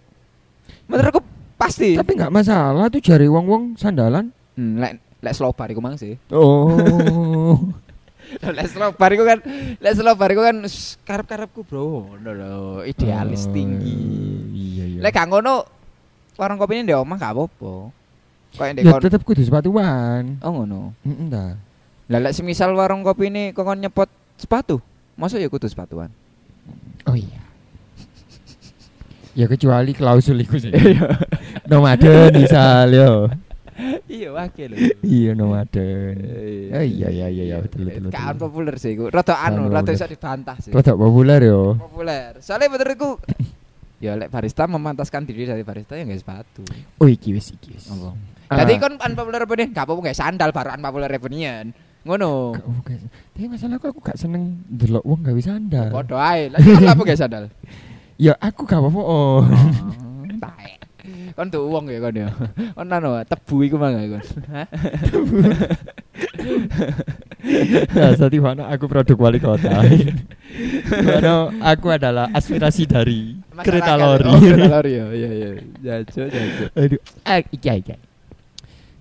Menurutku pasti. Tapi nggak masalah tuh jari wong-wong sandalan. Hmm, lek lek slow bar iku mang sih. Oh. lek slow bar iku kan lek slow bar iku kan karep-karepku, Bro. Ngono lho, idealis Oh, tinggi. Iya iya. Lek gak ngono warung kopi di omah gak apa-apa. Kok ndek ya kon tetap kudu sepatuan. Oh ngono. Heeh dah. Lah lek semisal warung kopi ini kokon nyepot sepatu, masa ya kudu sepatuan. Oh iya. Ya kecuali klausul iku sih. Iya. Nomaden misal yo. Iya wakil lho. Iya nomaden. Oh iya iya iya iya betul betul. Kan populer sih iku. Rada anu, rada populer. iso dibantah sih. Rada populer yo. Populer. Soalnya menurutku ya lek barista memantaskan diri dari barista ya nggak sepatu. Oh iki wis iki wis. Apa? Ah. Jadi kan unpopular opinion, gak apa-apa nggak sandal baru unpopular opinion. Ngono. Tapi masalahku aku gak seneng delok wong gawe sandal. Podo ae. Lah kan apa nggak sandal? Ya aku gak apa-apa. Oh. Kon tuh uang ya kon ya. Kon anu tebu iku mangga kon. Hah? Ya, jadi mana aku produk wali kota. Mana aku adalah aspirasi dari kereta Masyarakat. lori. Oh, kereta lori ya. Iya iya. Jajo jajo. Aduh, ah, iki iki.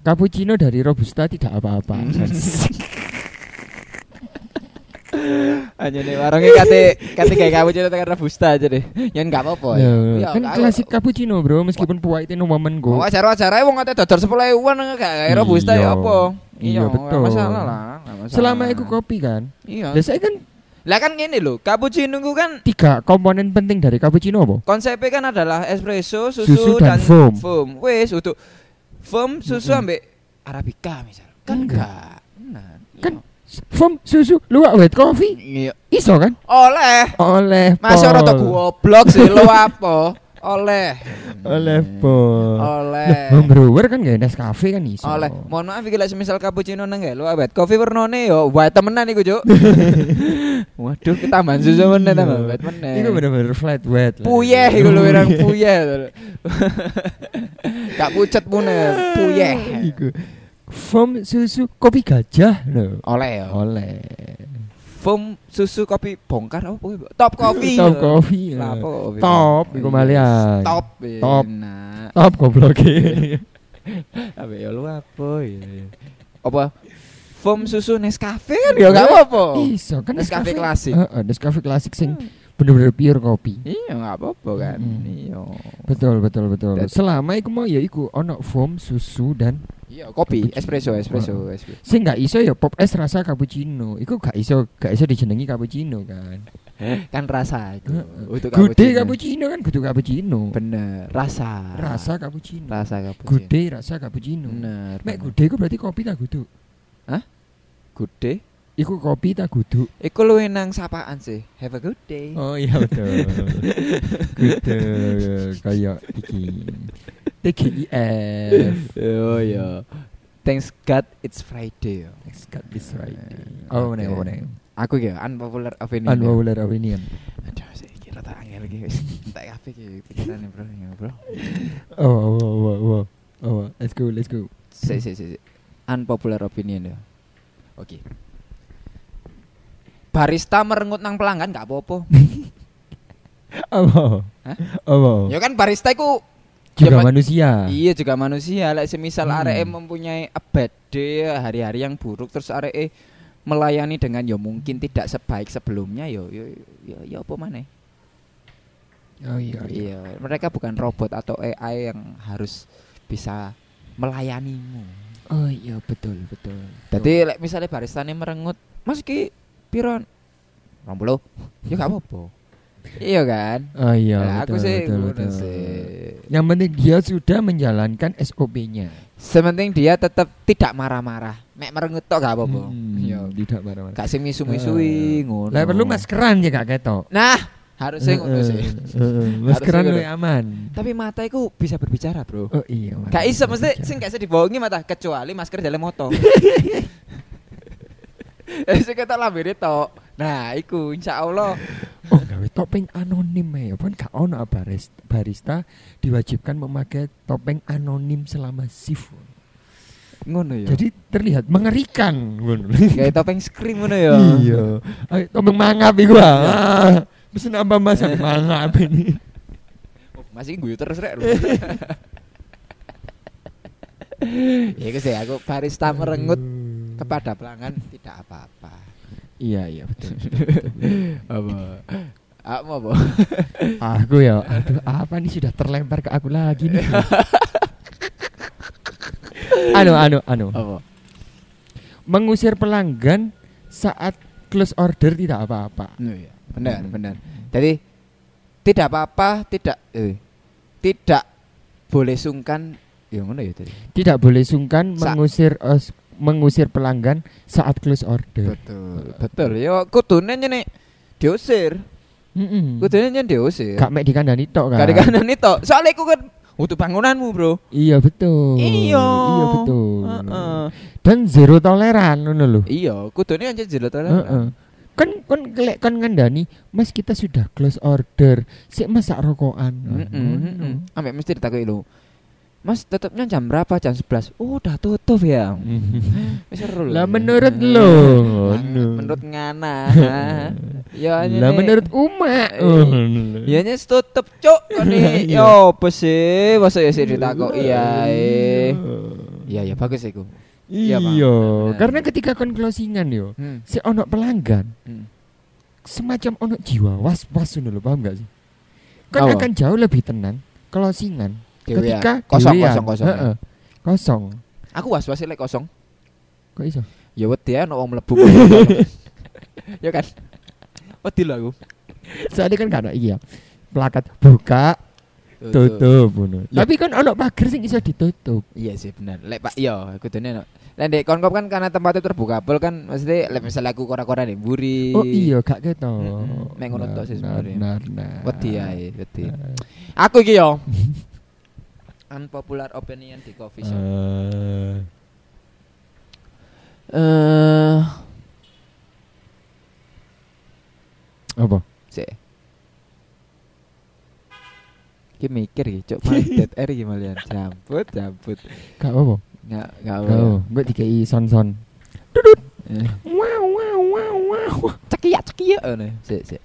Cappuccino dari robusta tidak apa-apa. Hanya nih warungnya kate kate kayak kamu cerita tekan robusta aja deh. Yang nggak apa-apa. Ya, Ya, kan nggak klasik cappuccino, Bro, meskipun puwaite no momen go. Oh, acara-acara wong kate dodor 10 ewan gak kayak robusta Iya. ya apa? Iya, nggak betul. masalah lah. masalah. Selama iku kopi kan. Iya. Lah saya kan Lah kan ngene lho, cappuccino ku kan Tiga komponen penting dari cappuccino apa? konsepnya kan adalah espresso, susu, Susu dan foam. Wes untuk foam, susu Mm-mm. ambek arabica misal. Kan Enggak. enggak. Nah, Kan Foam, susu, luwak white coffee. iya. Iso kan? Oleh. Oleh Masuk pol. rada goblok sih lo apa? Oleh. Oleh pol. Oleh. Home brewer kan gak Nescafe kan iso. Oleh. Mohon maaf iki lek semisal cappuccino nang lo abet. Kopi warnane yo white temenan iku, Cuk. Waduh, ketambahan susu meneh tambah white meneh. Iku bener-bener flat lah. Puyeh iku lho wirang puyeh. Gak pucet mune, puyeh. Iku. Foam, susu, kopi gajah lho. Oleh ya. Oleh. Foam susu kopi bongkar apa? Top kopi. Top kopi. Lah apa kopi? Top, iku malian. Top. Top. Nah, Top goblok. apa ya lu apa ya? Apa? Foam susu Nescafe kan ya gak apa-apa. Iso kan Nescafe klasik. Heeh, Nescafe klasik sing bener-bener pure kopi. Iya gak apa-apa kan. Mm. Iya. Betul, betul, betul. Selama iku mau ya iku ono foam, susu dan Iya, kopi, espresso, espresso, espresso. sing gak iso ya pop es rasa cappuccino. Iku gak iso, gak iso dijenengi cappuccino kan. Kan rasa itu. Untuk Gude cappuccino kan kudu cappuccino. Bener, rasa. Rasa cappuccino. rasa cappuccino. Gude rasa cappuccino. Bener. Mek gude iku berarti kopi tak kudu. Gude. Iku kopi tak kudu. Iku luwih nang sapaan sih. Have a good day. Oh iya betul. Gude kayak iki. TGIF. Oh iya. Thanks God it's Friday. Next cut this Friday. Oh, Oke. nih, oh, nih. Aku ya unpopular opinion. ya. Unpopular opinion. Aduh, saya kira tak angel lagi. wis. Tak kafe ki pikirannya bro, ya bro. Oh, oh, oh, oh, oh, oh. Let's go, let's go. Si, si, si, si. Unpopular opinion ya. Oke. Barista merengut nang pelanggan gak apa-apa. Apa? Hah? Apa? ya kan barista iku Juga manusia. Iya juga manusia. Lek semisal Hmm. arek mempunyai a bad day, hari-hari yang buruk terus arek melayani dengan ya mungkin tidak sebaik sebelumnya yo yo yo, yo apa maneh? Oh iya, iya. Iya, mereka bukan robot atau AI yang harus bisa melayanimu. Oh iya, betul, betul. Jadi lek misalnya baristane merengut, Mas ki piron? 20. Ya gak apa-apa. Iya kan? Oh iya, Lah, betul, aku sih betul, ngono betul. sih. Yang penting dia sudah menjalankan SOP-nya. Sementing dia tetap tidak marah-marah. Mek merengut tok gak apa-apa. Hmm, Iya. tidak marah-marah. Gak sing misu-misui ngono. Lah perlu maskeran ya gak ketok. Nah, harusnya ngono Heeh, sih. heeh, Maskeran Harusnya lebih aman. Tapi mata iku bisa berbicara, Bro. Oh iya. Gak iso mesti sing gak iso dibohongi mata kecuali masker dalam moto. Eh sing ketok lambene tok. Nah, iku insya Allah Oh, gawe topeng anonim ya. Pun gak ono baris- barista diwajibkan memakai topeng anonim selama shift. ngono ya. Jadi terlihat mengerikan ngono. kayak topeng scream ngono ya. Iya. Ayo topeng mangap iku ah. Mesti nambah mas mangap ini. Oh, Masih guyu terus rek. lho. Ya iku sih aku barista merengut kepada pelanggan tidak apa-apa. Iya, iya betul. Apa? Apa apa? aku ya, aduh apa nih sudah terlempar ke aku lagi nih. anu, anu, anu. Apa? Mengusir pelanggan saat close order tidak apa-apa. Oh, iya. Benar, benar. Jadi tidak apa-apa, tidak eh, tidak boleh sungkan ya ngono ya tadi. Tidak boleh sungkan Sa- mengusir os- mengusir pelanggan saat close order. Betul. Betul. Ya kudune nyene diusir. Mm-mm. Kudune nyene diusir. Gak mek dikandani tok kan. Gak dikanan itu. Soalnya aku kan untuk bangunanmu, Bro. Iya betul. Iya. Iya betul. Heeh. Dan zero toleran ngono lho. Iya, kudune aja jelo Heeh. Kan kan kelek kan ngandani, Mas kita sudah close order. Sik masak rokokan. Ngono. Ambek mesti ditakoki lho. Mas tetapnya jam berapa? Jam 11. Oh, udah tutup ya. Wis seru. Lah menurut lo menurut ngana. ya Lah menurut Uma. Ya nyes tutup cuk kene. Iya. Yo apa sih? Masa ya sih ditakoki iya eh. Iya ya bagus iku. Iya. Iya, karena ketika kon closingan yo, Hmm. si ono pelanggan Hmm. semacam ono jiwa was-was lho, paham gak sih? Apa? akan jauh lebih tenang closingan Dewean. ketika kosong dewean. kosong kosong. Heeh. Kosong. Aku was-was lek kosong. Kok iso? Ya wedi ae ono wong mlebu. ya kan. Wedi lho aku. Soalnya kan gak ada iya. Plakat buka, tutup ngono. Ya. Tapi kan ono pagar sing iso ditutup. Iya sih bener. Lek Pak iya kudune no. Lek ndek konkop kan karena tempatnya terbuka bel kan mesti lek misalnya aku kora-kora nih buri. Oh iya gak keto. Mek ngono tok sih sebenarnya. Nah. Wedi ae, wedi. Aku iki yo. Unpopular opinion di coffee shop. Eh, Eh, apa? sik. Ki mikir iki, cuk dead air iki malian. Jambut, jambut. Gak apa? Enggak, enggak Gak apa. Gue dikei son-son. Eh, Wow wow wow wow. Cekiyak, cekiyak ngono. Sik, sik.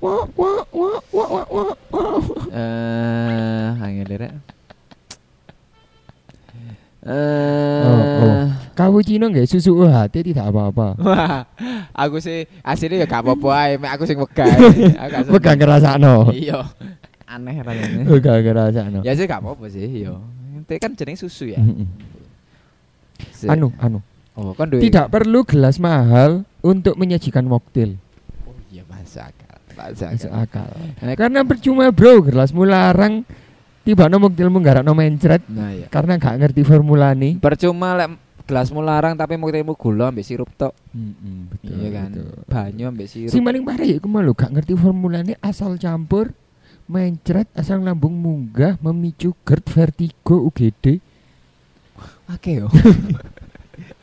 Wah wah wah wah wah wah. wah. Eh, angel rek. Oh, oh. Eh, Cappuccino nggak susu UHT tidak apa-apa. Aku sih aslinya ya gak apa-apa ae, mek aku sing wegah. Aku gak ngerasakno. Iya. Aneh rasanya. Bukan ngerasakno. Ya sih gak apa-apa sih, iya. Itu kan jeneng susu ya. Sik. Anu anu. oh kan duwe. Tidak perlu gelas mahal untuk menyajikan mocktail. Oh iya masuk akal. Masuk Masuk akal. Karena percuma bro, gelasmu larang tiba no mocktailmu nggak no mencret Nah iya. karena gak ngerti formula nih. Percuma lek gelasmu larang tapi mau ketemu gula ambek sirup tok. betul, Iya kan. Banyu ambek sirup. Si paling parah ya malu gak ngerti formulanya asal campur mencret asal lambung munggah memicu GERD vertigo UGD Oke yo.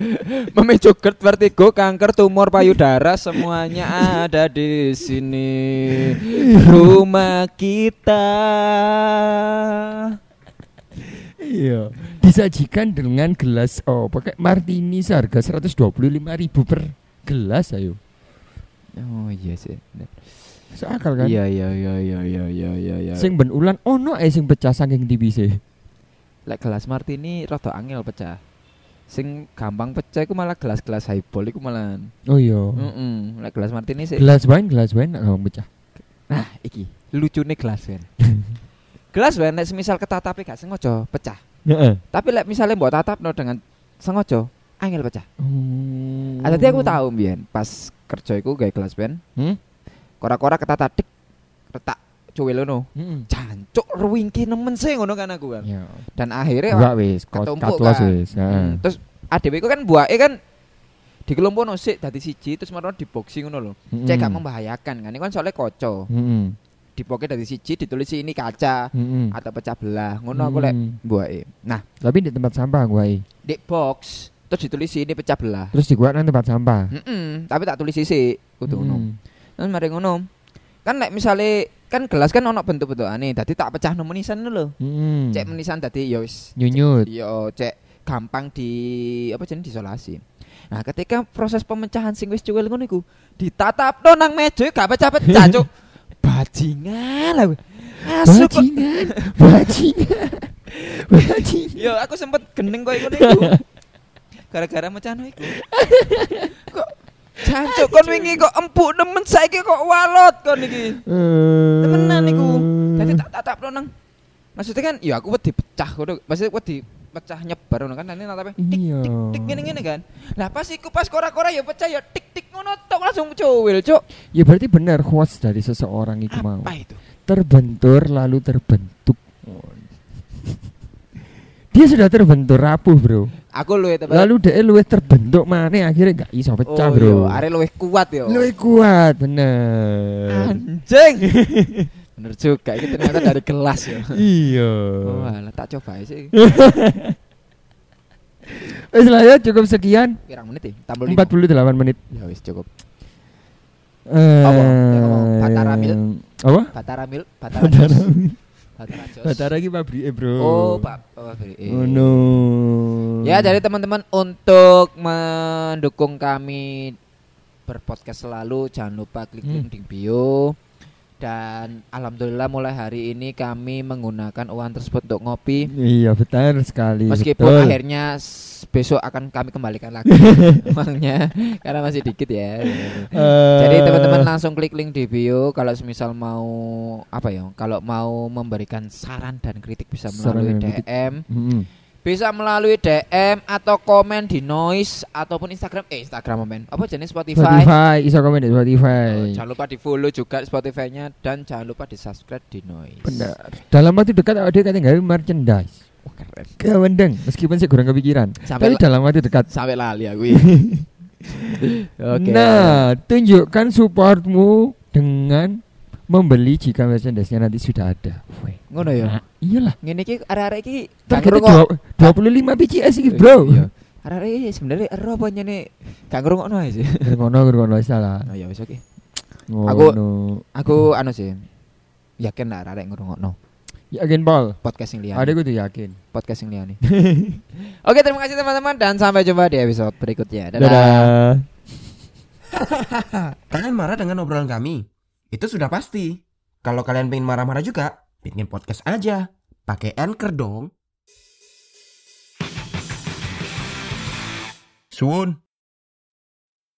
Memicu GERD, vertigo, kanker, tumor payudara semuanya ada di sini. Rumah kita. Iya. Disajikan dengan gelas oh pakai martini seharga 125.000 per gelas ayo. Oh iya sih. Masuk akal kan? Iya iya iya iya iya iya iya iya. Sing ben ulan ono ae sing pecah saking tipise. lek gelas martini rada angel pecah. Sing gampang pecah iku malah gelas-gelas highball iku malah. Oh iya. Heeh, lek gelas martini sih. Gelas wine, gelas wine gak gampang pecah. Nah, iki lucune gelas wine. gelas wine nek semisal ketatape gak sengaja pecah. Heeh. Tapi lek misalnya mbok tatapno dengan sengaja angel pecah. Hmm. Tadi aku tahu mbiyen pas kerja iku gawe gelas wine, Hmm? kora-kora ketata dik retak cuwil ngono. Heeh. Jancuk ruwingki nemen sih ngono kan aku kan. Ya. Dan akhirnya Enggak wis, ketumpuk kan. wis. Hmm, terus adewe iku kan buake kan dikelompono sik dadi siji terus marono di boxing ngono lho. Cek gak membahayakan kan. Ini kan soalnya koco. Di boke dari siji ditulis ini kaca Heeh. atau pecah belah. Ngono aku lek Hmm. buake. Nah, Tapi di tempat sampah gua di box terus ditulis ini pecah belah. Terus di gua nang tempat sampah. Heeh, tapi tak tulis sisi kudu ngono. Hmm. Terus mari ngono. Kan lek misale kan gelas kan ono bentuk-bentukane, dadi tak pecah no menisan lho. Hmm. Cek menisan dadi ya wis nyunyut. yo cek gampang di apa jenenge disolasi. Nah, ketika proses pemecahan sing wis cuwil ngono iku ditatapno nang meja gak pecah-pecah, Cuk. Bajingan aku. Asu kok. Bajingan, bajingan, bajingan. Yo aku sempet koyo ngono iku. Gara-gara mecahno iku. kok Jancuk kon wingi kok empuk nemen saiki kok walot kon iki. Temenan iku. Dadi tak tatapno nang Maksudnya kan ya aku wedi pecah ngono. Maksudnya wedi pecah nyebar ngono kan nanti natape tik Iya. tik tik ngene-ngene kan. Lah pas iku pas kora-kora ya pecah ya tik tik ngono tok langsung cuwil, Cuk. Ya berarti benar kuas dari seseorang itu mau. Apa itu? Terbentur lalu terbentuk. Dia sudah terbentur rapuh, Bro. Aku luwe temen. Lalu dia luwih terbentuk mana akhirnya gak iso pecah, oh, Bro. iya, are luwih kuat yo. Luwih kuat, bener. Anjing. Bener juga, ini ternyata dari gelas ya. iya. Oh, alah tak coba sih. Wis lah ya cukup sekian. Pirang menit ya? Tambah lima. 48 menit. Ya wis cukup. Eh, Apa? Ya, Batara Mil. Apa? Batara mil, batara Batara. Batara iki pabrike, Bro. Oh. Oh, eh. Oh no. Ya, jadi teman-teman untuk mendukung kami berpodcast selalu jangan lupa klik Hmm. link di bio. Dan alhamdulillah mulai hari ini kami menggunakan uang tersebut untuk ngopi. Iya benar sekali. Meskipun betul. akhirnya besok akan kami kembalikan lagi uangnya karena masih dikit ya. Eh, Jadi teman-teman langsung klik link di bio kalau semisal mau apa ya? Kalau mau memberikan saran dan kritik bisa melalui. DM Mm-mm. Bisa melalui DM atau komen di Noise ataupun Instagram eh Instagram men apa jenis Spotify, Spotify, iso komen di Oh, Spotify. jangan lupa di follow juga Spotify-nya dan jangan lupa di subscribe di Noise Benar. Dalam waktu dekat ada kata nggak merchandise. Wah, keren Kewendeng, meskipun saya kurang kepikiran. Sampai Tapi dalam waktu dekat. sampai lali aku Oke. Nah, tunjukkan supportmu dengan membeli jika merchandise-nya nanti sudah ada. Weh. ngono ya. Nah, iyalah. Ngene iki arek-arek iki dua- 25 BCS iki, Bro. Iya. Arek-arek iki sebenarnya ero apa nyene gak ngrungokno ae sih. Ngono ngono salah. Oh ya wis oke. Ngono. Aku anu sih yakin lah arek ngrungokno Yakin Paul. podcast yang liane. Ada gue tuh yakin. podcast yang liane. Oke, terima kasih teman-teman dan sampai jumpa di episode berikutnya. Dadah. Dadah. Kalian marah dengan obrolan kami? Itu sudah pasti. Kalau kalian pengen marah-marah juga, bikin podcast aja. Pakai Anchor dong. Sun.